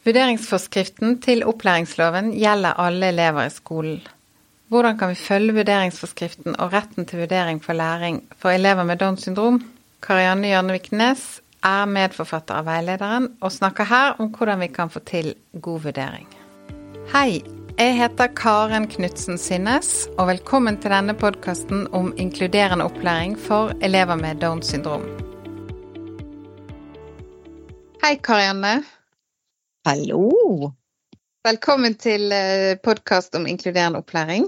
Vurderingsforskriften til opplæringsloven gjelder alle elever i skolen. Hvordan kan vi følge vurderingsforskriften og retten til vurdering for læring for elever med Downs syndrom? Karianne Hjørnevik Nes er medforfatter av veilederen, og snakker her om hvordan vi kan få til god vurdering. Hei, jeg heter Karen Knutsen Synnes, og velkommen til denne podkasten om inkluderende opplæring for elever med Downs syndrom. Hei, Karianne. Hallo! Velkommen til eh, podkast om inkluderende opplæring.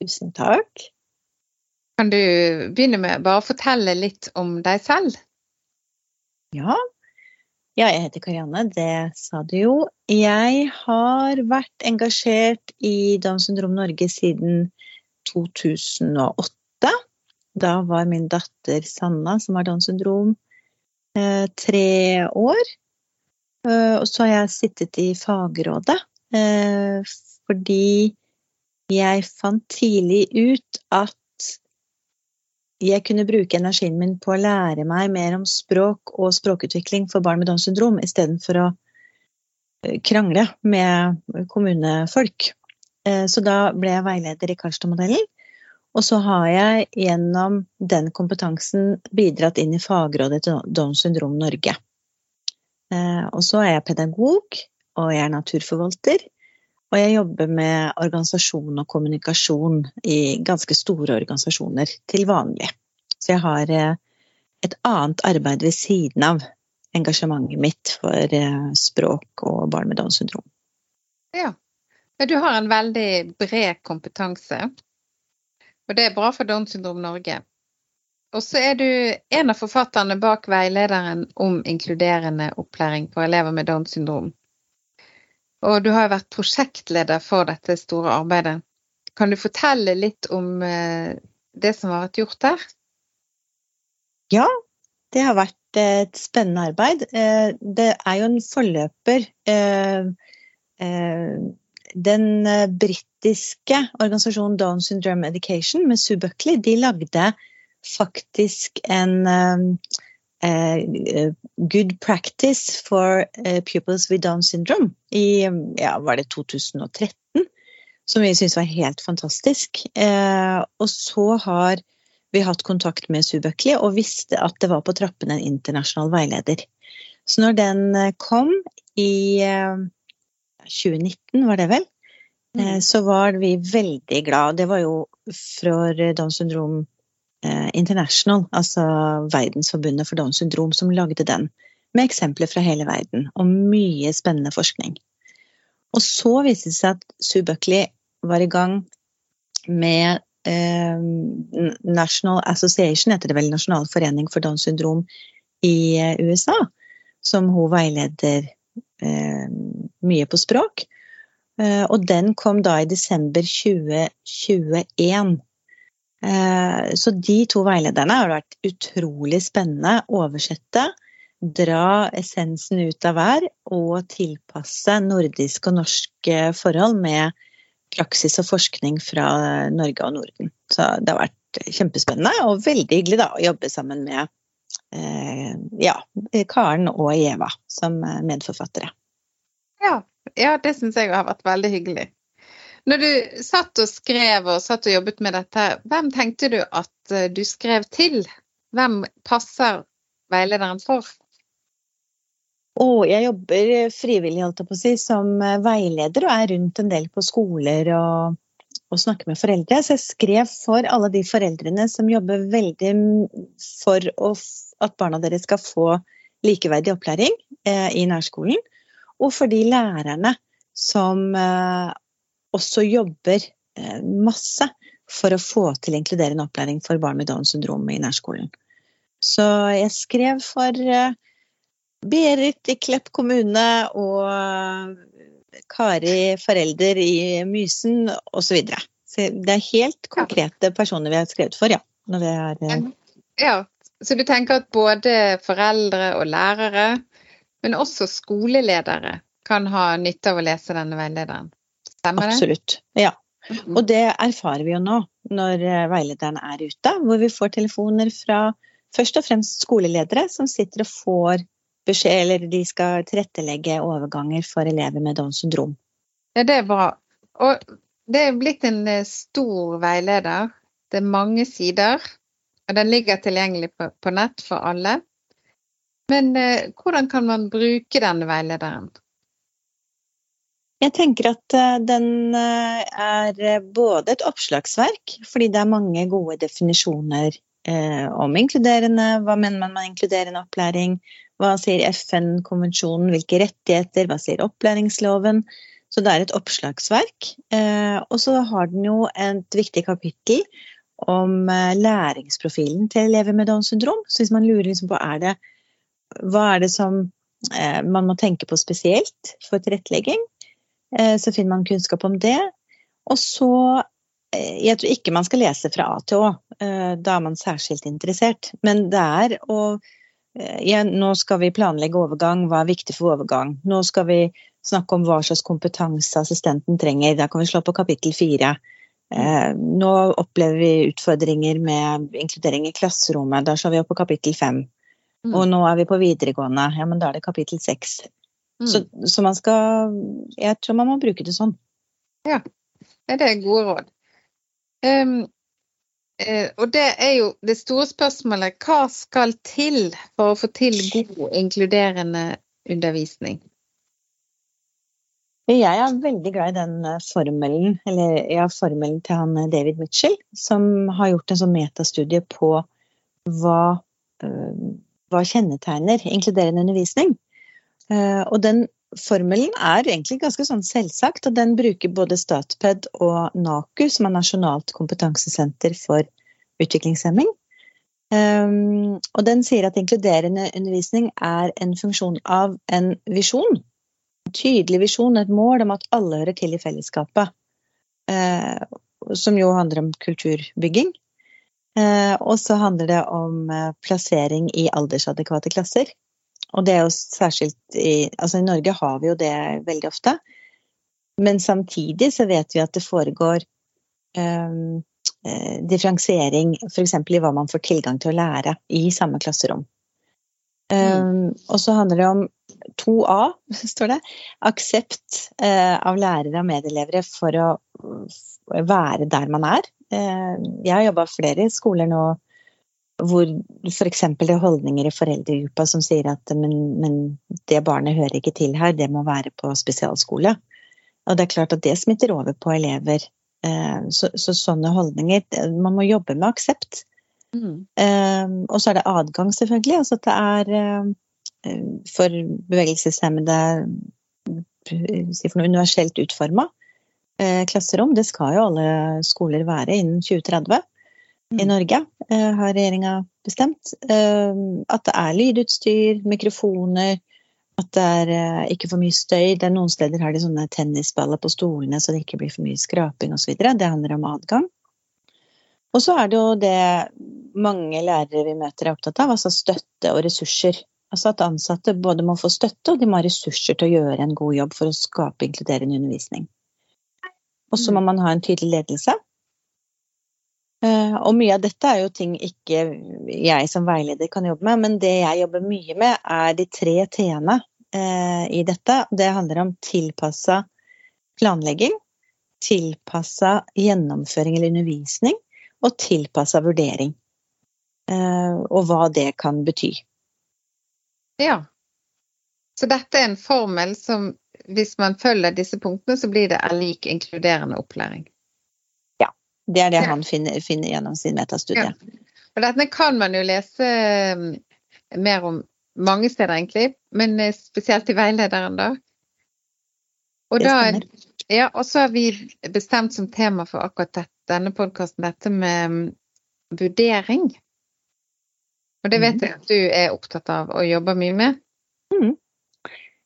Tusen takk. Kan du begynne med bare å fortelle litt om deg selv? Ja. ja, jeg heter Karianne, det sa du jo. Jeg har vært engasjert i Downs syndrom Norge siden 2008. Da var min datter Sanna, som har Downs syndrom, eh, tre år. Eh, og så har jeg sittet i fagrådet eh, fordi jeg fant tidlig ut at jeg kunne bruke energien min på å lære meg mer om språk og språkutvikling for barn med Downs syndrom, istedenfor å eh, krangle med kommunefolk. Så da ble jeg veileder i Karlstad-modellen. Og så har jeg gjennom den kompetansen bidratt inn i fagrådet til Downs syndrom Norge. Eh, og så er jeg pedagog, og jeg er naturforvalter. Og jeg jobber med organisasjon og kommunikasjon i ganske store organisasjoner til vanlig. Så jeg har eh, et annet arbeid ved siden av engasjementet mitt for eh, språk og barn med Downs syndrom. Ja. Du har en veldig bred kompetanse. Og det er bra for Downs syndrom Norge. Og så er du en av forfatterne bak veilederen om inkluderende opplæring for elever med Downs syndrom. Og du har vært prosjektleder for dette store arbeidet. Kan du fortelle litt om eh, det som har vært gjort der? Ja, det har vært et spennende arbeid. Eh, det er jo en forløper. Eh, den britiske organisasjonen Down Syndrome Education med Sue Buckley, de lagde faktisk en um, uh, good practice for uh, pupils with Down syndrome i ja, var det 2013. Som vi syntes var helt fantastisk. Uh, og så har vi hatt kontakt med Sue Buckley og visste at det var på trappene en internasjonal veileder. Så når den kom i 2019, var det vel, mm. så var vi veldig glad. Det var jo for Downs syndrom International, altså Verdensforbundet for Downs syndrom, som lagde den. Med eksempler fra hele verden og mye spennende forskning. Og så viste det seg at Sue Buckley var i gang med eh, National Association, heter det vel, Nasjonal forening for Downs syndrom i eh, USA, som hun veileder eh, mye på språk. Eh, og den kom da i desember 2021. Eh, så de to veilederne har vært utrolig spennende. å Oversette, dra essensen ut av hver og tilpasse nordiske og norske forhold med praksis og forskning fra Norge og Norden. Så det har vært kjempespennende og veldig hyggelig da, å jobbe sammen med eh, ja, Karen og Eva som medforfattere. Ja, ja det syns jeg har vært veldig hyggelig. Når du satt og skrev og satt og jobbet med dette, hvem tenkte du at eh, du skrev til? Hvem passer veilederen for? Oh, jeg jobber frivillig holdt jeg på å si, som eh, veileder og er rundt en del på skoler og, og snakker med foreldre. Så jeg skrev for alle de foreldrene som jobber veldig for å, at barna deres skal få likeverdig opplæring eh, i nærskolen. Og for de lærerne som eh, også jobber eh, masse for å få til inkluderende opplæring for barn med Downs syndrom i nærskolen. Så jeg skrev for eh, Berit i Klepp kommune og eh, Kari forelder i Mysen osv. Så, videre. så det er helt konkrete personer vi har skrevet for, ja. Er, ja. Så du tenker at både foreldre og lærere, men også skoleledere, kan ha nytte av å lese denne veilederen? Stemmer det? Absolutt. Ja. Mm-hmm. Og det erfarer vi jo nå når eh, veilederne er ute, hvor vi får telefoner fra først og fremst skoleledere som sitter og får beskjed, eller de skal tilrettelegge overganger for elever med Downs syndrom. Ja, det er bra. Og det er blitt en eh, stor veileder. Det er mange sider, og den ligger tilgjengelig på, på nett for alle. Men eh, hvordan kan man bruke denne veilederen? Jeg tenker at eh, den eh, er eh, både et oppslagsverk, fordi det er mange gode definisjoner om inkluderende. Hva mener man med inkluderende opplæring? Hva sier FN-konvensjonen? Hvilke rettigheter? Hva sier opplæringsloven? Så det er et oppslagsverk. Og så har den jo et viktig kapittel om læringsprofilen til elever med Downs syndrom. Så hvis man lurer liksom på er det, hva er det som man må tenke på spesielt for tilrettelegging, så finner man kunnskap om det. Og så eh, Jeg tror ikke man skal lese fra A til Å. Eh, da er man særskilt interessert. Men det er å ja, Nå skal vi planlegge overgang. Hva er viktig for overgang? Nå skal vi snakke om hva slags kompetanse assistenten trenger. Da kan vi slå på kapittel fire. Nå opplever vi utfordringer med inkludering i klasserommet. Da slår vi opp på kapittel fem. Mm. Og nå er vi på videregående. Ja, men da er det kapittel seks. Så, mm. så, man skal Jeg tror man må bruke det sånn. Ja, det er gode råd. Um, uh, og det er jo det store spørsmålet hva skal til for å få til god inkluderende undervisning? Jeg er veldig glad i den eh, formelen, eller ja, formelen til han eh, David Mitchell, som har gjort en sånn metastudie på hva, uh, hva kjennetegner inkluderende undervisning. Eh, og den formelen er egentlig ganske sånn selvsagt, og den bruker både Statped og NAKU, som er Nasjonalt kompetansesenter for utviklingshemming. Um, og den sier at inkluderende undervisning er en funksjon av en visjon. En tydelig visjon, et mål om at alle hører til i fellesskapet. Uh, som jo handler om kulturbygging. Uh, og så handler det om plassering i aldersadekvate klasser. Og det er jo særskilt i Altså i Norge har vi jo det veldig ofte. Men samtidig så vet vi at det foregår um, differensiering f.eks. i hva man får tilgang til å lære i samme klasserom. Um, og så handler det om 2A, står det. Aksept uh, av lærere og medelevere for å være der man er. Uh, jeg har jobba flere skoler nå hvor f.eks. det er holdninger i foreldregruppa som sier at men, men, det barnet hører ikke til her, det må være på spesialskole. Og det er klart at det smitter over på elever. Eh, så, så sånne holdninger Man må jobbe med aksept. Mm. Um, og så er det adgang, selvfølgelig. Altså at det er um, for bevegelseshemmede si for noe universelt utforma klasserom. Det skal jo alle skoler være innen 2030 i mm. Norge, eh, har regjeringa bestemt. Eh, at det er lydutstyr, mikrofoner, at det er eh, ikke for mye støy. Det er Noen steder har de sånne tennisballer på stolene så det ikke blir for mye skraping osv. Det handler om adgang. Og så er det jo det mange lærere vi møter er opptatt av, altså støtte og ressurser. Altså at ansatte både må få støtte og de må ha ressurser til å gjøre en god jobb for å skape inkluderende undervisning. Og så må mm. man ha en tydelig ledelse og mye av dette er jo ting ikke jeg som veileder kan jobbe med, men det jeg jobber mye med, er de tre t-ene eh, i dette. Det handler om tilpassa planlegging, tilpassa gjennomføring eller undervisning, og tilpassa vurdering. Eh, og hva det kan bety. Ja. Så dette er en formel som hvis man følger disse punktene, så blir det lik inkluderende opplæring? Det er det han finner, finner gjennom sin metastudie. Ja. Og dette kan man jo lese um, mer om mange steder, egentlig, men eh, spesielt i veilederen, da. Og, da, ja, og så har vi bestemt som tema for akkurat dette, denne podkasten dette med um, vurdering. Og det vet mm. jeg at du er opptatt av og jobber mye med. Mm.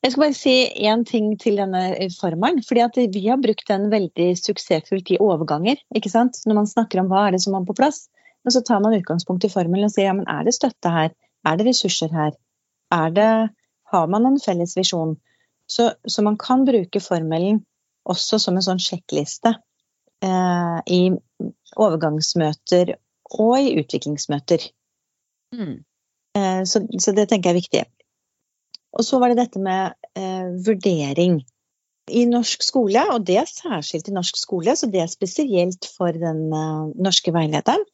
Jeg skal bare si én ting til denne formelen. fordi Vi har brukt den veldig suksessfullt i overganger. ikke sant? Når man snakker om hva er det som er på plass. Men så tar man utgangspunkt i formelen og sier ja, men er det støtte her? Er det ressurser her? Er det, har man en felles visjon? Så, så man kan bruke formelen også som en sånn sjekkliste eh, i overgangsmøter og i utviklingsmøter. Mm. Eh, så, så, det tenker jeg er viktig. Og så var det dette med eh, vurdering. I norsk skole, og det er særskilt i norsk skole, så det er spesielt for den eh, norske veilederen.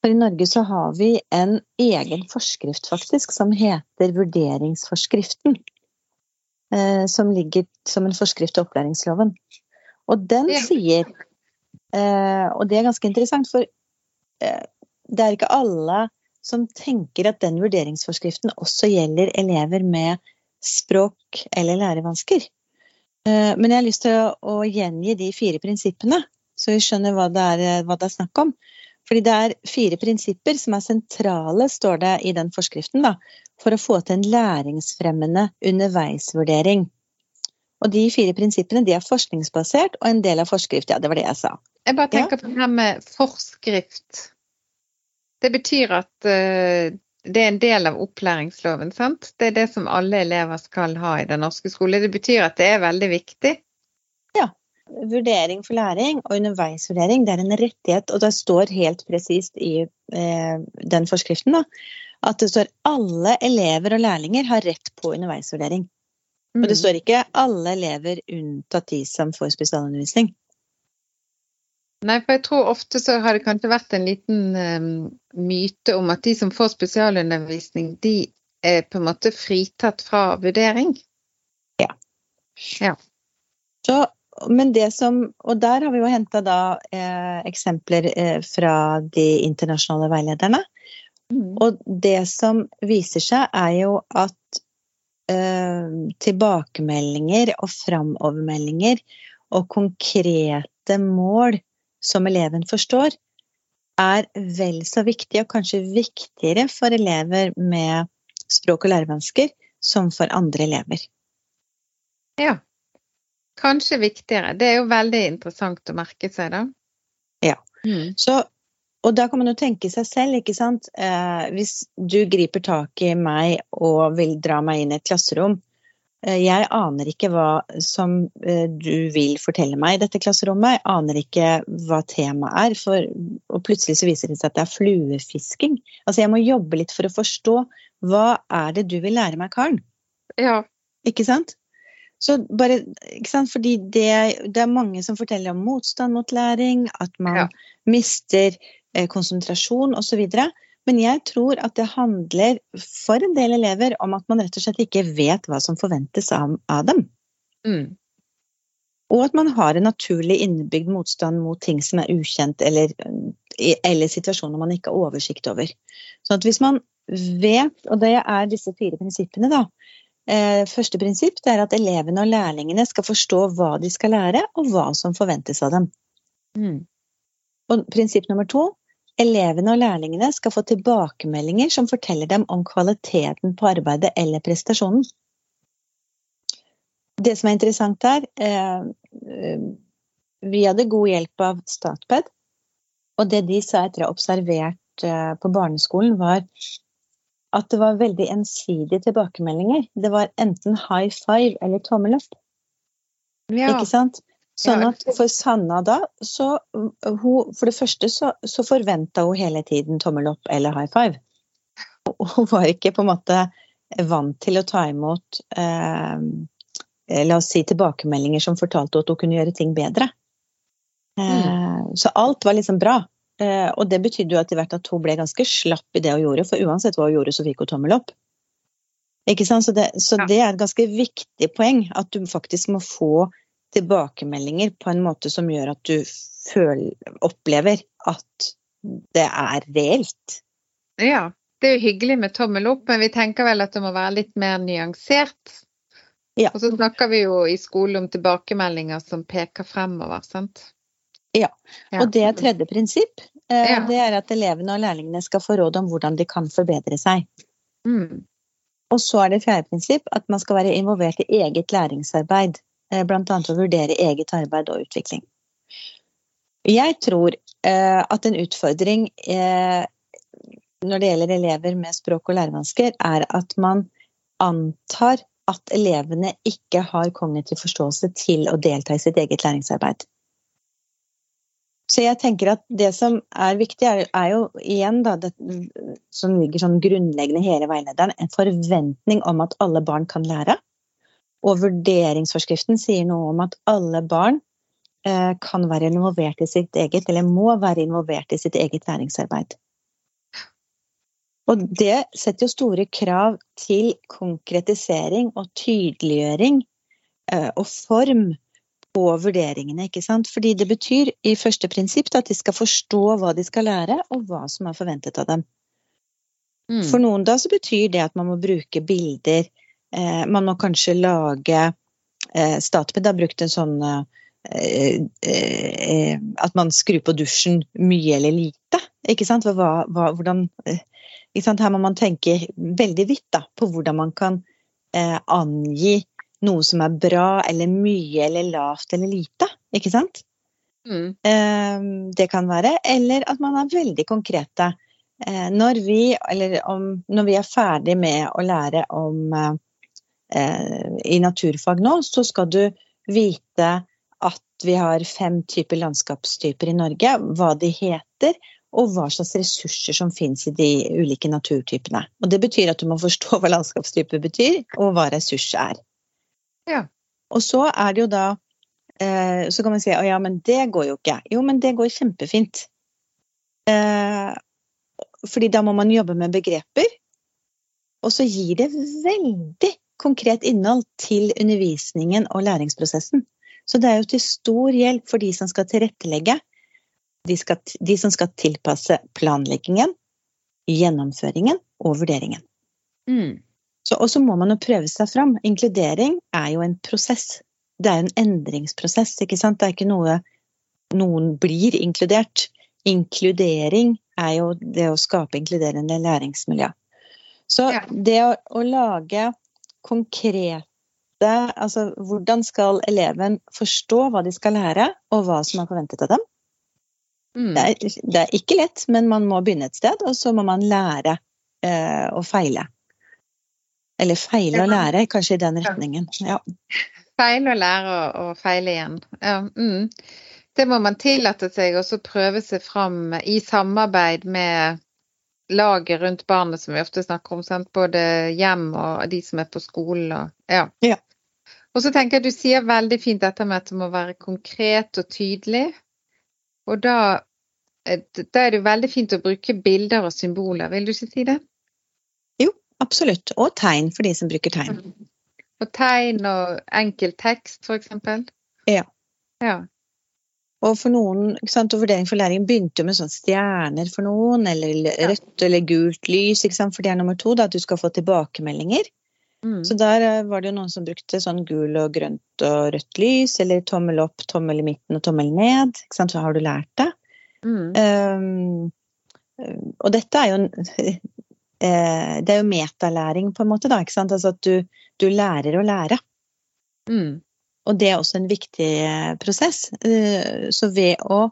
For i Norge så har vi en egen forskrift, faktisk, som heter vurderingsforskriften. Eh, som ligger som en forskrift til opplæringsloven. Og den sier, uh, og det er ganske interessant, for det er ikke alle som tenker at den vurderingsforskriften også gjelder elever med språk- eller lærevansker. Eh, men jeg har lyst til å, gjengi de fire prinsippene, så vi skjønner hva det, er, hva det er snakk om. Fordi det er fire prinsipper som er sentrale, står det i den forskriften, da, for å få til en læringsfremmende underveisvurdering. Og de fire prinsippene de er forskningsbasert og en del av forskrift. Ja, det var det jeg sa. Jeg bare tenker ja. på det her med forskrift. Det betyr at uh, det er en del av opplæringsloven, sant? Det er det som alle elever skal ha i den norske skole. Det betyr at det er veldig viktig. Ja. Vurdering for læring og underveisvurdering det er en rettighet, og det står helt presist i eh, den forskriften da, at det står alle elever og lærlinger har rett på underveisvurdering. Mm. Og det mm. står ikke alle elever unntatt de som får spesialundervisning. Nei, for jeg tror ofte så har det kanskje vært en liten um, myte om at de som får spesialundervisning, de er på en måte fritatt fra vurdering. Ja. ja. Så, men det som Og der har vi jo henta da eh, eksempler eh, fra de internasjonale veilederne. Mm. Og det som viser seg, er jo at eh, tilbakemeldinger og framovermeldinger og konkrete mål som eleven forstår, er vel så viktig, og kanskje viktigere for elever med språk- og lærevansker som for andre elever. Ja, kanskje viktigere. Det er jo veldig interessant å merke seg, da. Ja. Mm. Så, og da kan man jo tenke seg selv, ikke sant. Eh, hvis du griper tak i meg og vil dra meg inn i et klasserom, jeg aner ikke hva som eh, du vil fortelle meg i dette klasserommet. Jeg aner ikke hva temaet er, for, og plutselig så viser det seg at det er fluefisking. Altså jeg må jobbe litt for å forstå hva er det du vil lære meg, Karen? Ja. Ikke sant? Så bare, ikke sant? Fordi det, det, er mange som forteller om motstand mot læring, at man ja. mister eh, konsentrasjon osv. Men jeg tror at det handler for en del elever om at man rett og slett ikke vet hva som forventes av, av dem. Mm. Og at man har en naturlig innebygd motstand mot ting som er ukjent, eller, eller situasjoner man ikke har oversikt over. Så at hvis man vet, og det er disse fire prinsippene, da. Eh, første prinsipp er at elevene og lærlingene skal forstå hva de skal lære, og hva som forventes av dem. Mm. Og prinsipp nummer to Elevene og lærlingene skal få tilbakemeldinger som forteller dem om kvaliteten på arbeidet eller prestasjonen. Det som er interessant her eh, eh, Vi hadde god hjelp av Statped. Og det de sa etter å ha observert eh, på barneskolen, var at det var veldig ensidige tilbakemeldinger. Det var enten high five eller tommel opp. Ja. Ikke sant? Sånn at for Sanna da, så hun For det første så, så forventa hun hele tiden tommel opp eller high five. Hun var ikke på en måte vant til å ta imot eh, La oss si tilbakemeldinger som fortalte at hun kunne gjøre ting bedre. Eh, mm. Så alt var liksom bra. Eh, og det betydde jo etter hvert at hun ble ganske slapp i det hun gjorde, for uansett hva hun gjorde, så fikk hun tommel opp. Ikke sant? Så, det, så ja. det er et ganske viktig poeng, at du faktisk må få tilbakemeldinger på en måte som gjør at du føler, opplever at det er reelt. Ja, det er jo hyggelig med tommel opp, men vi tenker vel at det må være litt mer nyansert. Ja. Og så snakker vi jo i skole om tilbakemeldinger som peker fremover, sant? Ja, og det er tredje prinsipp. Eh, ja. Det er at elevene og lærlingene skal få råd om hvordan de kan forbedre seg. Mm. Og så er det fjerde prinsipp at man skal være involvert i eget læringsarbeid. Eh, bl.a. å vurdere eget arbeid og utvikling. Jeg tror eh, at en utfordring eh, når det gjelder elever med språk- og lærevansker, er at man antar at elevene ikke har kognitiv forståelse til å delta i sitt eget læringsarbeid. Så jeg tenker at det som er viktig, er, er jo igjen da, det som ligger sånn grunnleggende i hele veilederen, en forventning om at alle barn kan lære. Og vurderingsforskriften sier noe om at alle barn eh, kan være involvert i sitt eget, eller må være involvert i sitt eget læringsarbeid. Og det setter jo store krav til konkretisering og tydeliggjøring eh, og form på vurderingene. ikke sant? Fordi det betyr i første prinsipp at de skal forstå hva de skal lære, og hva som er forventet av dem. Mm. For noen da så betyr det at man må bruke bilder. Eh, man må kanskje lage eh, Statped har brukt en sånn eh, eh, At man skrur på dusjen mye eller lite. Ikke sant? Hva, hva, hvordan eh, her må man tenke veldig vidt da, på hvordan man kan eh, angi noe som er bra eller mye eller lavt eller lite. Ikke sant? Mm. Eh, det kan være. Eller at man er veldig konkrete. Eh, når, vi, om, når, vi, er ferdig med å lære om i naturfag nå, så skal du vite at vi har fem typer landskapstyper i Norge, hva de heter, og hva slags ressurser som finnes i de ulike naturtypene. Og Det betyr at du må forstå hva landskapstype betyr, og hva ressurs er. Ja. Og så er det jo da eh, Så kan man si å ja, men det går jo ikke. Jo, men det går kjempefint. Eh, fordi da må man jobbe med begreper. Og så gir det veldig konkret innhold til undervisningen og læringsprosessen. Så det er jo til stor hjelp for de som skal tilrettelegge de, skal, de som skal tilpasse planleggingen, gjennomføringen og vurderingen. Mm. Og så må man jo prøve seg fram. Inkludering er jo en prosess. Det er en endringsprosess, ikke sant. Det er ikke noe noen blir inkludert. Inkludering er jo det å skape inkluderende læringsmiljø. Så det å, å, lage konkrete Altså hvordan skal eleven forstå hva de skal lære, og hva som er forventet av dem? Mm. Det, er, det, er, ikke lett, men man må begynne et sted, og så må man lære eh, å feile. Eller feile og lære, kanskje i den retningen. Ja. Feile og lære og, feile igjen. Ja, mm. Det må man tillate seg å prøve seg fram i samarbeid med laget rundt barnet, som vi ofte snakker om. Sant? Både hjem og de som er på skolen. Og, ja. ja. og så tenker jeg du sier veldig fint dette med at det må være konkret og tydelig. Og da, eh, da er det jo veldig fint å bruke bilder og symboler, vil du ikke si det? Jo, absolutt. Og tegn for de som bruker tegn. Og tegn og enkel tekst, f.eks.? Ja. ja. Og for noen, ikke sant, og Vurdering for læring begynte jo med sånn stjerner for noen, eller rødt eller gult lys, ikke sant, for det er nummer to, da, at du skal få tilbakemeldinger. Mm. Så der eh, var det jo noen som brukte sånn gul og grønt og rødt lys, eller tommel opp, tommel i midten og tommel ned. Ikke sant? Så har du lært det. Mm. Um, og dette er jo eh, Det er jo metalæring, på en måte, da. Ikke sant? Altså at du, du lærer å lære. Mm. Og det er også en viktig prosess. Så ved å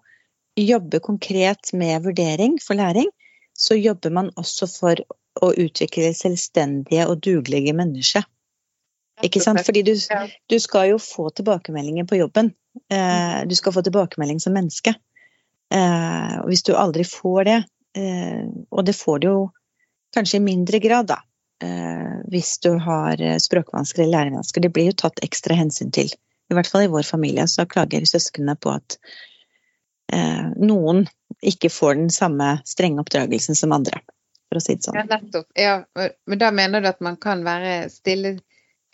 jobbe konkret med vurdering for læring, så jobber man også for å utvikle selvstendige og dugelige mennesker. Ikke sant? Fordi du, du, skal jo få tilbakemeldinger på jobben. Eh, du skal få tilbakemelding som menneske. Eh, og hvis du aldri får det, eh, og det får du jo kanskje i mindre grad, da, eh, hvis du har språkvansker eller lærevansker, det blir jo tatt ekstra hensyn til. I hvert fall i vår familie så klager søsknene på at eh, noen ikke får den samme strenge oppdragelsen som andre for å si det sånn. Ja, nettopp. Ja, men da mener du at man kan være stille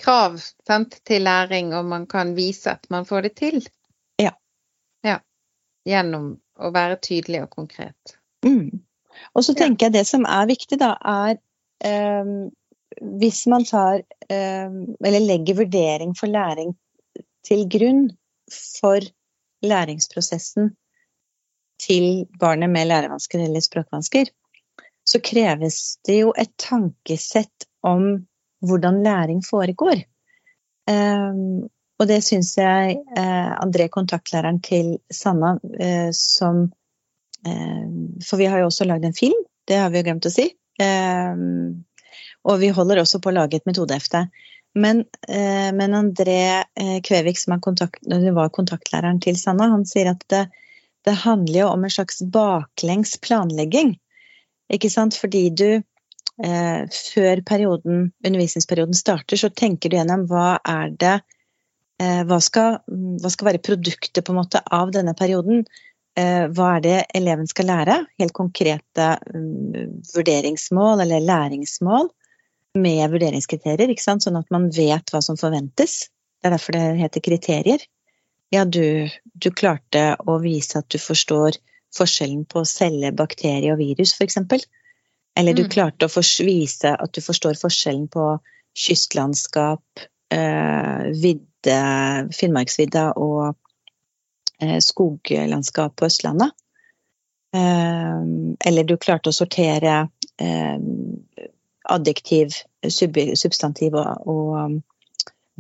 krav sant, til læring, og man kan vise at man får det til? Ja. ja. Gjennom å være tydelig og konkret. Mm. Og så tenker jeg det som er viktig, da, er eh, hvis man tar Eller legger vurdering for læring til grunn for læringsprosessen til barnet med lærevansker eller språkvansker, så kreves det jo et tankesett om hvordan læring foregår. Um, og det syns jeg uh, André, kontaktlæreren til Sanna, uh, som uh, For vi har jo også lagd en film, det har vi jo glemt å si. Um, og vi holder også på å lage et metodehefte. Men, men André Kvevik, som kontakt, var kontaktlæreren til Sanna, han sier at det, Det handler jo om en slags baklengs planlegging. Ikke sant? Fordi du eh, før perioden, undervisningsperioden starter, så tenker du gjennom hva er det eh, hva, skal, hva, skal, være produktet på en måte av denne perioden? Eh, hva er det eleven skal lære? Helt konkrete um, vurderingsmål eller læringsmål med vurderingskriterier, ikke sant? sånn at man vet hva som forventes. Det er derfor det heter kriterier. Ja, du, du klarte å vise at du forstår forskjellen på celle, bakterie og virus, f.eks. Eller du mm. klarte å vise at du forstår forskjellen på kystlandskap, eh, vidde, Finnmarksvidda og eh, skoglandskap på Østlandet. Eh, eller du klarte å sortere eh, adjektiv, sub, substantiv og, og um,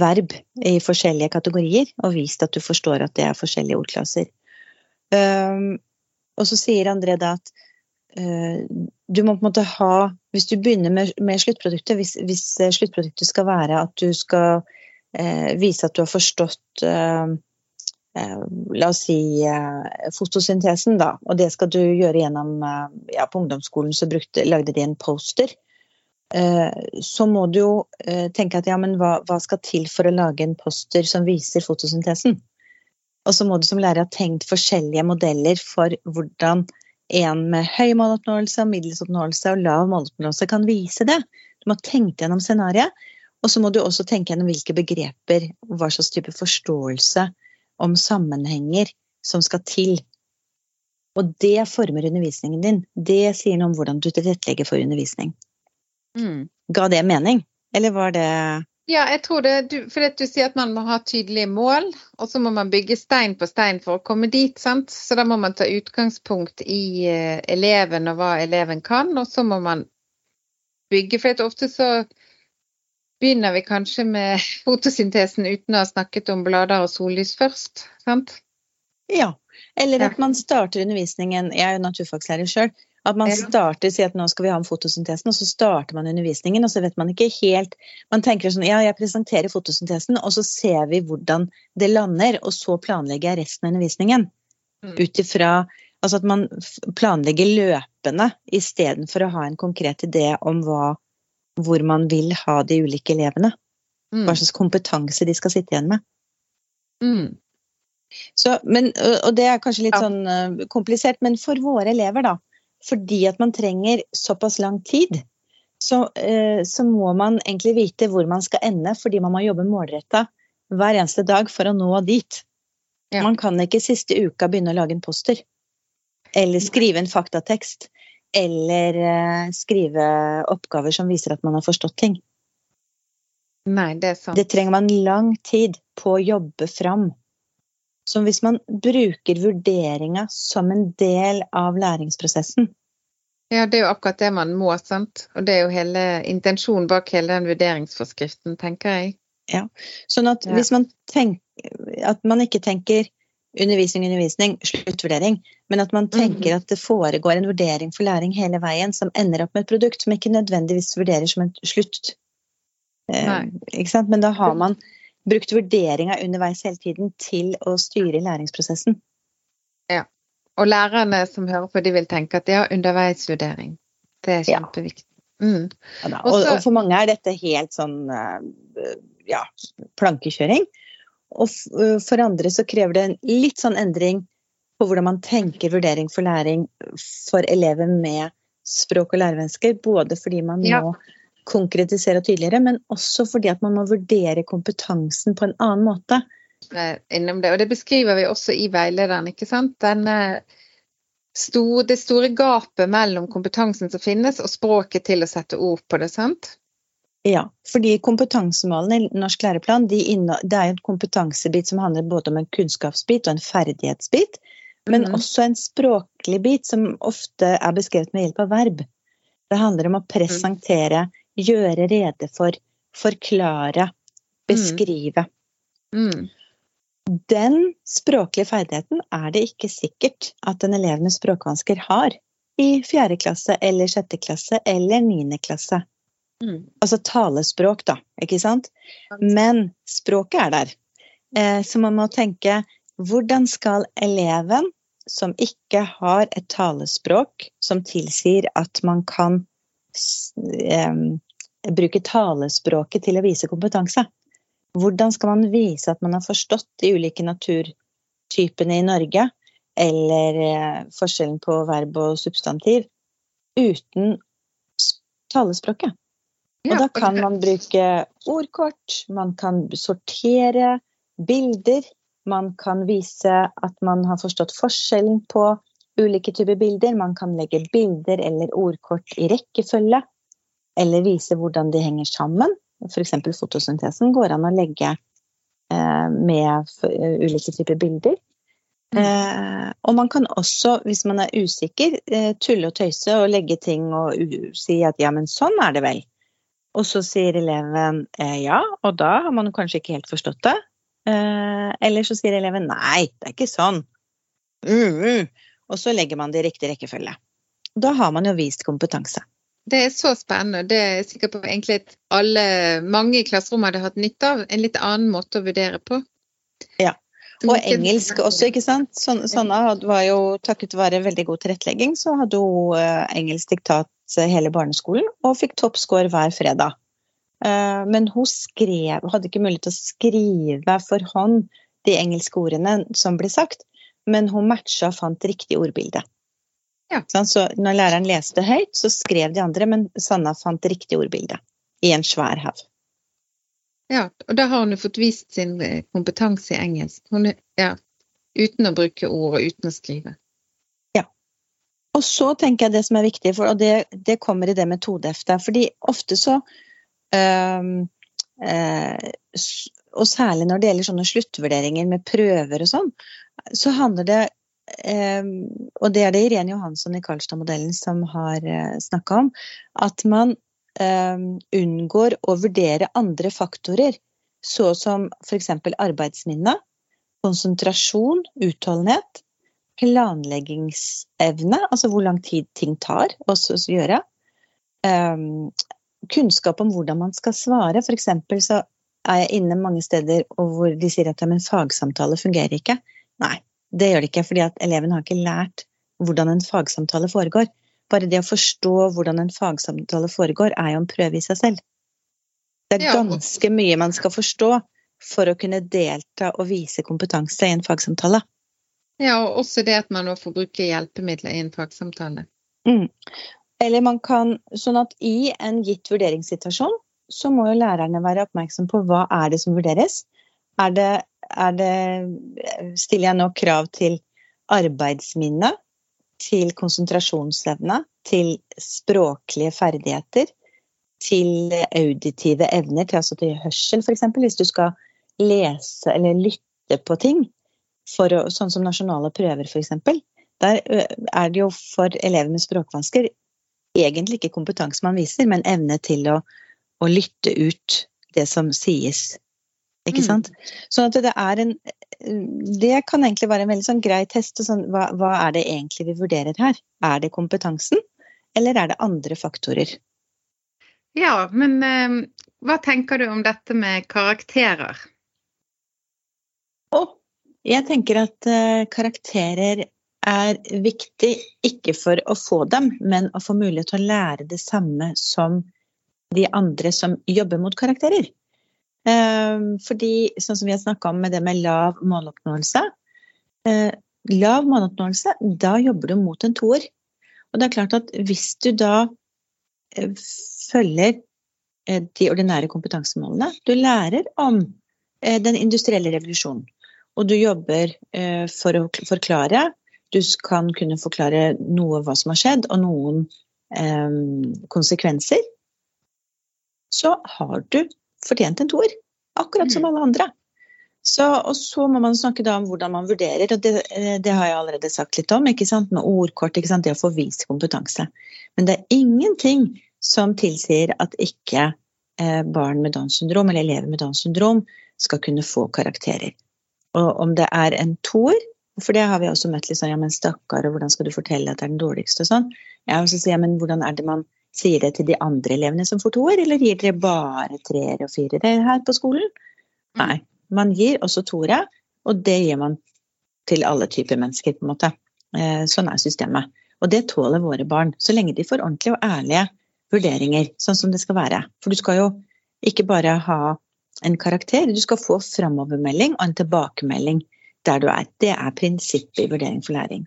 verb i forskjellige kategorier, og vist at du forstår at det er forskjellige ordklasser. Um, og så sier André da at uh, du må på en måte ha Hvis du begynner med, med sluttproduktet, hvis, hvis, sluttproduktet skal være at du skal uh, vise at du har forstått uh, La oss si fotosyntesen, da. Og det skal du gjøre gjennom ja, På ungdomsskolen så brukte, lagde de en poster så må du jo tenke at ja, men hva, hva, skal til for å lage en poster som viser fotosyntesen? Og så må du som lærer ha tenkt forskjellige modeller for hvordan en med høy måloppnåelse, middels oppnåelse og lav måloppnåelse kan vise det. Du må tenke gjennom scenarioet. Og så må du også tenke gjennom hvilke begreper og hva slags type forståelse om sammenhenger som skal til. Og det former undervisningen din. Det sier noe om hvordan du tilrettelegger for undervisning. Mm. Ga det mening, eller var det ja, jeg tror det. Du, for du sier at man må ha tydelige mål, og så må man bygge stein på stein for å komme dit. sant? Så da må man ta utgangspunkt i uh, eleven og hva eleven kan, og så må man bygge. For ofte så begynner vi kanskje med fotosyntesen uten å ha snakket om blader og sollys først. sant? Ja, eller at man starter undervisningen Jeg er jo naturfagslærer sjøl. At man starter, sier at nå skal vi ha om fotosyntesen, og så starter man undervisningen, og så vet man ikke helt Man tenker sånn ja, jeg presenterer fotosyntesen, og så ser vi hvordan det lander, og så planlegger jeg resten av undervisningen. Mm. Ut ifra Altså at man planlegger løpende istedenfor å ha en konkret idé om hva, hvor man vil ha de ulike elevene. Mm. Hva slags kompetanse de skal sitte igjen med. Mm. Så, men, og det er kanskje litt ja. sånn uh, komplisert, men for våre elever, da, fordi at man trenger såpass lang tid, så, eh, så, må man egentlig vite hvor man skal ende, fordi man må jobbe målretta hver eneste dag for å nå dit. Ja. Man kan ikke siste uka begynne å lage en poster. Eller skrive en faktatekst. Eller eh, skrive oppgaver som viser at man har forstått ting. Nei, det er sant. Det trenger man lang tid på å jobbe fram som hvis man bruker vurderinga som en del av læringsprosessen. Ja, det er jo akkurat det man må, sant. Og det er jo hele intensjonen bak hele den vurderingsforskriften, tenker jeg. Ja, sånn at ja. hvis man tenker At man ikke tenker undervisning, undervisning, sluttvurdering, men at man tenker mm -hmm. at det foregår en vurdering for læring hele veien som ender opp med et produkt som ikke nødvendigvis vurderer som et slutt. Eh, ikke sant? Men da har man brukt vurderinga underveis hele tiden til å styre læringsprosessen. Ja. Og lærerne som hører på, de vil tenke at er underveisvurdering. Det er kjempeviktig. Mm. Ja, og, og, for mange er dette helt sånn eh, ja, plankekjøring. Og eh, for andre så krever det en litt sånn endring på hvordan man tenker vurdering for læring for elever med språk- og lærevansker. Både fordi man ja. må konkretisere tydeligere, men også fordi at man må vurdere kompetansen på en annen måte. Innom det, og det beskriver vi også i veilederen. ikke sant? Denne store, det store gapet mellom kompetansen som finnes, og språket til å sette ord på det. sant? Ja, fordi kompetansemålene i norsk læreplan de det er en kompetansebit som handler både om en kunnskapsbit og en ferdighetsbit, men mm. også en språklig bit som ofte er beskrevet med hjelp av verb. Det handler om å mhm. presentere mm gjøre rede for, forklare, beskrive. Mm. Mm. Den språklige ferdigheten er det ikke sikkert at en elev med språkvansker har i fjerde klasse eller sjette klasse eller niende klasse. Mm. Altså talespråk, da, ikke sant? Men språket er der. Eh, så man må tenke hvordan skal eleven som ikke har et talespråk som tilsier at man kan bruke talespråket til å vise kompetanse. Hvordan skal man vise at man har forstått de ulike naturtypene i Norge, eller uh, forskjellen på verb og substantiv, uten talespråket? Og da kan man bruke ordkort, man kan sortere bilder, man kan vise at man har forstått forskjellen på ulike typer bilder. Man kan legge bilder eller ordkort i rekkefølge, eller vise hvordan de henger sammen. F.eks. fotosyntesen går an å legge eh, med ulike typer bilder. Mm. Eh, og man kan også, hvis man er usikker, eh, tulle og tøyse og legge ting og si at ja, men sånn er det vel. Og så sier eleven eh, ja, og da har man kanskje ikke helt forstått det. Eh, eller så sier eleven nei, det er ikke sånn. Mm, uh. Og så legger man det i riktig rekkefølge. Da har man jo vist kompetanse. Det er så spennende. Det er sikkert på egentlig at alle, mange i klasserommet hadde hatt nytte av. En litt annen måte å vurdere på. Ja. Og engelsk også, ikke sant. Sanna var jo takket være veldig god tilrettelegging, så hadde hun uh, engelsk diktat hele barneskolen og fikk toppscore hver fredag. Uh, men hun skrev, hadde ikke mulighet til å skrive for hånd de engelske ordene som ble sagt, men hun matcha og fant riktig ordbilde. Ja. Så når læreren leste høyt, så skrev de andre, men Sanna fant riktig ordbilde i en svær haug. Ja, og da har hun fått vist sin eh, kompetanse i engelsk. Hun, ja, uten å bruke ord og uten å skrive. Ja. Og så tenker jeg det som er viktig, for, og det, det kommer i det metodeheftet. Fordi ofte så øh, øh, Og særlig når det gjelder sånne sluttvurderinger med prøver og sånn, så handler det øh, Og det er det Irene Johansson i Karlstad-modellen som har uh, snakka om. At man um, unngår å vurdere andre faktorer, så som f.eks. arbeidsminne, konsentrasjon, utholdenhet, planleggingsevne, altså hvor lang tid ting tar å gjøre, kunnskap om hvordan man skal svare. F.eks. så er jeg inne mange steder hvor de sier at ja, men fagsamtale fungerer ikke. Nei, det gjør det ikke, fordi at eleven har ikke lært hvordan en fagsamtale foregår. Bare det å forstå hvordan en fagsamtale foregår, er jo en prøve i seg selv. Det er ganske mye man skal forstå for å kunne delta og vise kompetanse i en fagsamtale. Ja, og også det at man nå får bruke hjelpemidler i en fagsamtale. Mm. Eller man kan Sånn at i en gitt vurderingssituasjon så må jo lærerne være oppmerksom på hva er det som vurderes. Er det, er det Stiller jeg nå krav til arbeidsminne? til konsentrasjonsevne, til språklige ferdigheter, til auditive evner, til, altså til hørsel f.eks. Hvis du skal lese eller lytte på ting, å, sånn som nasjonale prøver f.eks. Der er det jo for elever med språkvansker egentlig ikke kompetanse man viser, men evne til å, å lytte ut det som sies. Ikke mm. sant? Sånn at det er en det kan egentlig være en veldig sånn grei test. Sånn, hva, hva, er det egentlig vi vurderer her? Er det kompetansen, eller er det andre faktorer? Ja, men eh, hva tenker du om dette med karakterer? Oh, jeg tenker at eh, karakterer er viktig ikke for å få dem, men å få mulighet til å lære det samme som de andre som jobber mot karakterer. Ehm, fordi, sånn som vi har snakka om med det med lav måloppnåelse eh, Lav måloppnåelse, da jobber du mot en toer. Og det er klart at hvis du da eh, følger eh, de ordinære kompetansemålene Du lærer om den industrielle revolusjonen, og du jobber for å forklare. Du kan kunne forklare noe hva som har skjedd, og noen konsekvenser. Så har du fortjent en toer. Akkurat som mm. alle andre. Så, og så må man snakke da om hvordan man vurderer, og det, eh, det har jeg allerede sagt litt om. ikke sant, Med ordkort, ikke sant, det å få vist kompetanse. Men det er ingenting som tilsier at ikke eh, barn med Downs syndrom, eller elever med Downs syndrom, skal kunne få karakterer. Og om det er en toer, for det har vi også møtt litt sånn ja, men stakkar, og hvordan skal du fortelle at det er den dårligste og sånn. Jeg og også sier ja, men hvordan er det man Sier det til de andre elevene som får toer, eller gir dere bare treer og firere her på skolen? Mm. Nei, man gir også toere, og det gir man til alle typer mennesker, på en måte. Eh, sånn er systemet. Og det tåler våre barn, så lenge de får ordentlige og ærlige vurderinger, sånn som det skal være. For du skal jo ikke bare ha en karakter, du skal få framovermelding og en tilbakemelding der du er. Det er prinsippet i vurdering for læring.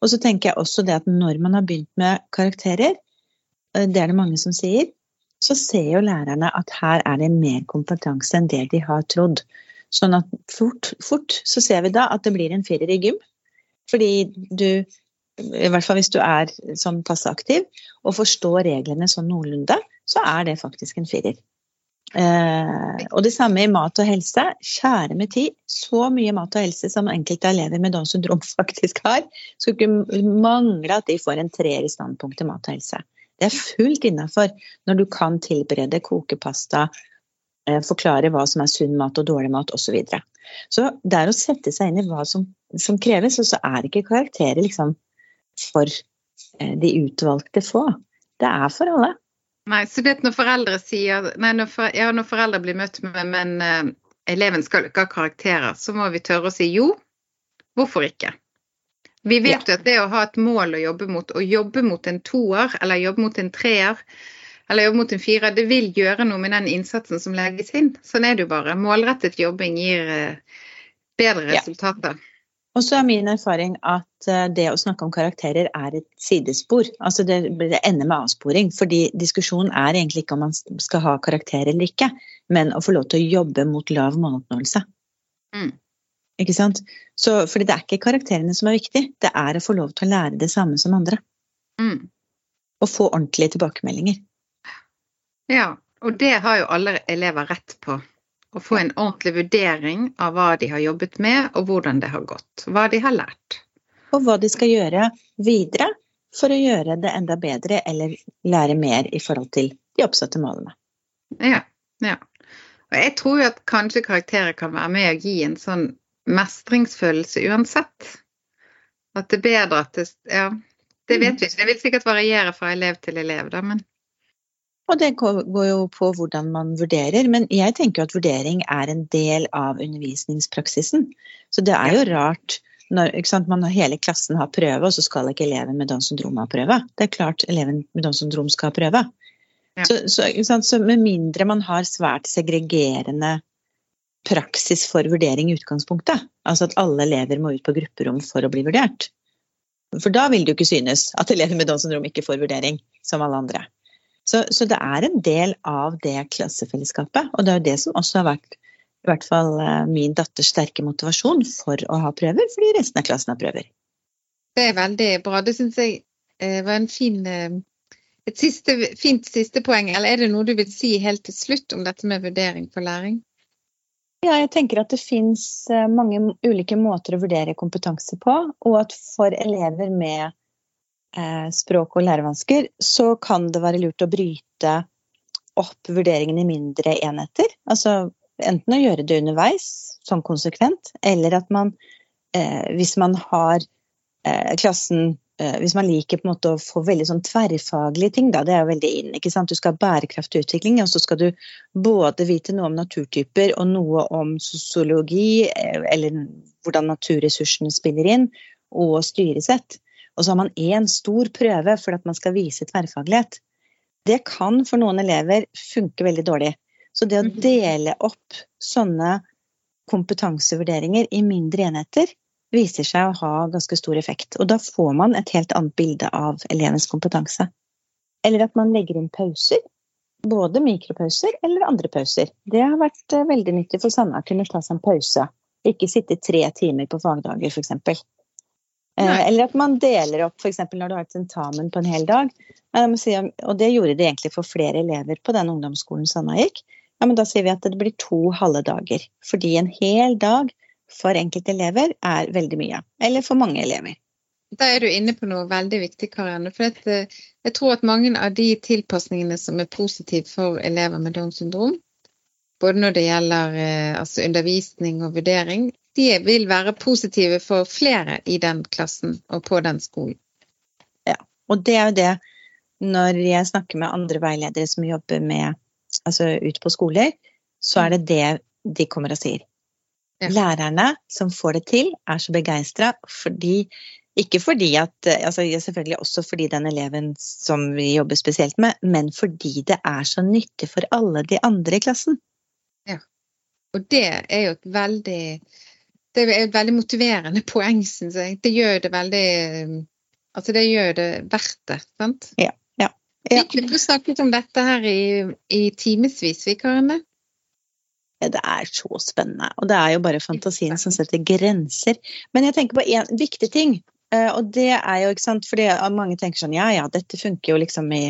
Og så tenker jeg også det at når man har begynt med karakterer, det er det mange som sier, så ser jo lærerne at her er det mer kompetanse enn det de har trodd. Sånn at fort, fort så ser vi da at det blir en firer i gym. Fordi du, i hvert fall hvis du er sånn passe aktiv og forstår reglene sånn noenlunde, så er det faktisk en firer. Eh, og det samme i mat og helse. Kjære med tid, så mye mat og helse som enkelte elever med Downs syndrom faktisk har. Skulle ikke mangle at de får en treer i standpunkt til mat og helse. Det er fullt innafor når du kan tilberede, koke pasta, eh, forklare hva som er sunn mat og dårlig mat osv. Så, videre. så det er å sette seg inn i hva som, som kreves, og så er ikke karakterer liksom for eh, de utvalgte få. Det er for alle. Nei, så det når foreldre sier nei, når, for, ja, når foreldre blir møtt med men uh, eleven skal ikke ha karakterer, så må vi tørre å si jo. Hvorfor ikke? Vi vet jo ja. at det å ha et mål å jobbe mot, å jobbe mot en toer eller jobbe mot en treer eller jobbe mot en firer, det vil gjøre noe med den innsatsen som legges inn. Sånn er det jo bare. Målrettet jobbing gir uh, bedre resultater. Ja. Og så er min erfaring at uh, det å snakke om karakterer er et sidespor. Altså det, det ender med avsporing. Fordi diskusjonen er egentlig ikke om man skal ha karakter eller ikke, men å få lov til å jobbe mot lav måloppnåelse. Mm. Ikke sant? Så, fordi det er ikke karakterene som er viktig, det er å få lov til å lære det samme som andre. Mm. Og få ordentlige tilbakemeldinger. Ja, og det har jo alle elever rett på. Å få en ordentlig vurdering av hva de har jobbet med, og hvordan det har gått. Hva de har lært. Og hva de skal gjøre videre for å gjøre det enda bedre eller lære mer i forhold til de oppsatte målene. Ja, ja. Og jeg tror jo at kanskje karakterer kan være med å gi en sånn mestringsfølelse uansett. At det er bedre at det Ja, det vet vi ikke. Det vil sikkert variere fra elev til elev, da, men og det går jo på hvordan man vurderer, men jeg tenker at vurdering er en del av undervisningspraksisen. Så det er jo rart når man, hele klassen har prøve, og så skal ikke eleven med Downs syndrom ha prøve. Det er klart eleven med Downs syndrom skal ha prøve. Ja. Så, så, så, med mindre man har svært segregerende praksis for vurdering i utgangspunktet. Altså at alle elever må ut på grupperom for å bli vurdert. For da vil det jo ikke synes at elever med Downs syndrom ikke får vurdering som alle andre. Så, så, det er en del av det klassefellesskapet. Og det er jo det som også har vært i hvert fall eh, min datters sterke motivasjon for å ha prøver, fordi resten av klassen har prøver. Det er veldig bra. Det syns jeg eh, var en fin, eh, et siste, fint siste poeng. Eller er det noe du vil si helt til slutt om dette med vurdering for læring? Ja, jeg tenker at det finnes eh, mange ulike måter å vurdere kompetanse på, og at for elever med eh, språk- og lærevansker, så kan det være lurt å bryte opp vurderingen i mindre enheter. Altså enten å gjøre det underveis, sånn konsekvent, eller at man, eh, hvis man har eh, klassen hvis man liker på en måte å få veldig sånn tverrfaglige ting, da, det er jo veldig inn. ikke sant? Du skal ha bærekraftig utvikling, og så skal du både vite noe om naturtyper og noe om sosiologi, eh, eller hvordan naturressursene spiller inn, og styresett. Og så har man én stor prøve for at man skal vise tverrfaglighet. Det kan for noen elever funke veldig dårlig. Så det å mhm. dele opp sånne kompetansevurderinger i mindre enheter, viser seg å ha ganske stor effekt. Og da får man et helt annet bilde av elevens kompetanse. Eller at man legger inn pauser. Både mikropauser eller andre pauser. Det har vært eh, veldig nyttig for Sanna å kunne ta seg en pause. Ikke sitte tre timer på fagdager, f.eks. Eh, eller at man deler opp f.eks. når du har et tentamen på en hel dag. Og det gjorde det egentlig for flere elever på den ungdomsskolen Sanna gikk. Ja, men da sier vi at det blir to halve dager. Fordi en hel dag for enkelte elever er veldig mye. Eller for mange elever. Da er du inne på noe veldig viktig, Karianne. For eh, jeg tror at mange av de tilpasningene som er positive for elever med Downs syndrom, både når det gjelder eh, altså undervisning og vurdering, de vil være positive for flere i den klassen og på den skolen. Ja, og det er jo det når jeg snakker med andre veiledere som jobber med altså ute på skoler, så er det det de kommer og sier. Ja. Lærerne som får det til, er så begeistra fordi Ikke fordi at altså Selvfølgelig også fordi den eleven som vi jobber spesielt med, men fordi det er så nyttig for alle de andre i klassen. Ja. Og det er jo et veldig Det er et veldig motiverende poeng, syns jeg. Det gjør det veldig Altså, det gjør det verdt det, sant? Ja. ja. Vi kunne snakket om dette her i, i timevis, vi, Karianne. Det er så spennende. Og det er jo bare fantasien som setter grenser. Men jeg tenker på en viktig ting. Eh, og det er jo, ikke sant, fordi mange tenker sånn ja ja, dette funker jo liksom i,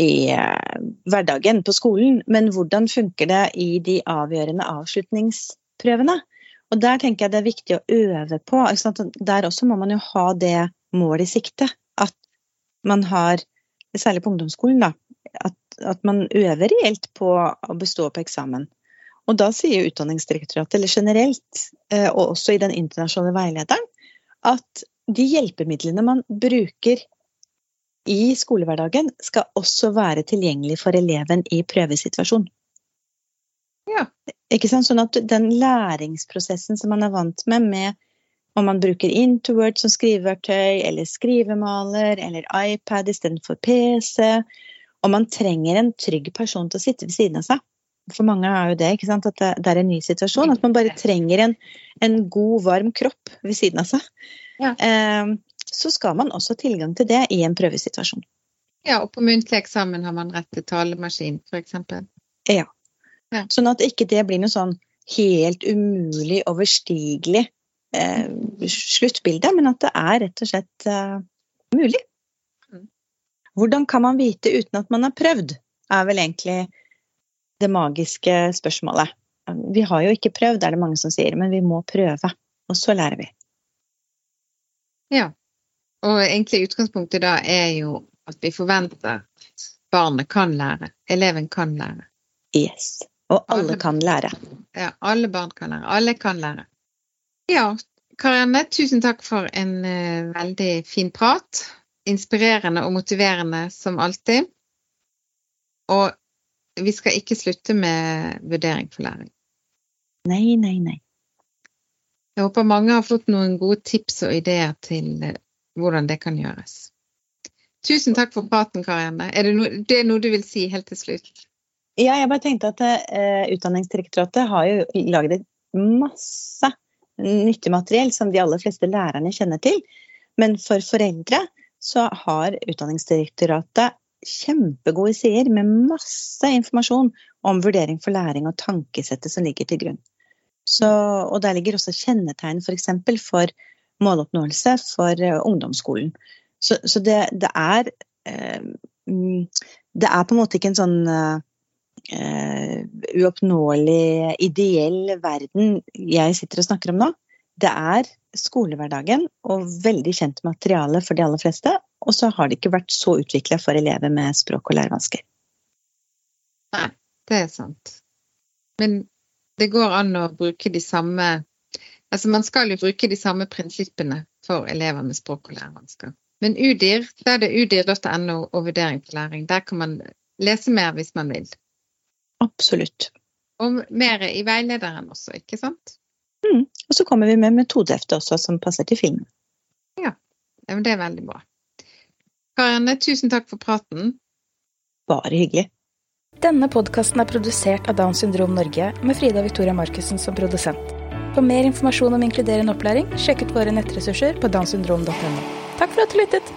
i uh, hverdagen på skolen. Men hvordan funker det i de avgjørende avslutningsprøvene? Og der tenker jeg det er viktig å øve på. Der også må man jo ha det målet i sikte. At man har, særlig på ungdomsskolen, da, at, at man øver reelt på å bestå på eksamen. Og da sier Utdanningsdirektoratet, eller generelt, eh, og også i den internasjonale veilederen, at de hjelpemidlene man bruker i skolehverdagen, skal også være tilgjengelig for eleven i prøvesituasjon. Ja. Ikke sant? Sånn at den læringsprosessen som man er vant med, med om man bruker Interword som skriveverktøy, eller skrivemaler, eller iPad istedenfor PC, og man trenger en trygg person til å sitte ved siden av seg, for mange er jo det, ikke sant? at det, er en ny situasjon. At man bare trenger en, en god, varm kropp ved siden av seg. Ja. Eh, så skal man også ha tilgang til det i en prøvesituasjon. Ja, og på muntlig eksamen har man rett til talemaskin, f.eks. Ja. ja. Sånn at ikke det blir noe sånn helt umulig, overstigelig eh, sluttbilde, men at det er rett og slett eh, mulig. Mm. Hvordan kan man vite uten at man har prøvd, er vel egentlig det magiske spørsmålet. Vi har jo ikke prøvd, er det mange som sier, men vi må prøve. Og så lærer vi. Ja. Og egentlig utgangspunktet da er jo at vi forventer at barnet kan lære. Eleven kan lære. Yes. Og alle, alle kan lære. Ja, alle barn kan lære. Alle kan lære. Ja, Karianne, tusen takk for en uh, veldig fin prat. Inspirerende og motiverende som alltid. Og vi skal ikke slutte med vurdering for læring. Nei, nei, nei. Jeg håper mange har fått noen gode tips og ideer til eh, hvordan det kan gjøres. Tusen takk for praten, Karianne. Er det, no, det er noe du vil si helt til slutt? Ja, jeg bare tenkte at uh, Utdanningsdirektoratet har jo laget masse nyttig materiell som de aller fleste lærerne kjenner til. Men for foreldre så har Utdanningsdirektoratet kjempegode sider med masse informasjon om vurdering for læring og tankesettet som ligger til grunn. Så, og der ligger også kjennetegn f.eks. For, for måloppnåelse for uh, ungdomsskolen. Så, så det, det, er uh, Det er på en måte ikke en sånn uh, uoppnåelig, ideell verden jeg sitter og snakker om nå. Det er skolehverdagen og veldig kjent materiale for de aller fleste, og så har det ikke vært så utvikla for elever med språk- og lærevansker. Nei, det er sant. Men det går an å bruke de samme Altså man skal jo bruke de samme prinsippene for elever med språk- og lærevansker. Men UDIR, da er det udir.no og vurdering for læring. Der kan man lese mer hvis man vil. Absolutt. Og mer i veilederen også, ikke sant? Mm. Og så kommer vi med metodehefte også, som passer til filmen. Ja, det er veldig bra. Karianne, tusen takk for praten. Bare hyggelig. Denne podkasten er produsert av Downs syndrom Norge med Frida Victoria Markussen som produsent. For mer informasjon om inkluderende opplæring, sjekk ut våre nettressurser på downsyndrom.no. Takk for at du lyttet!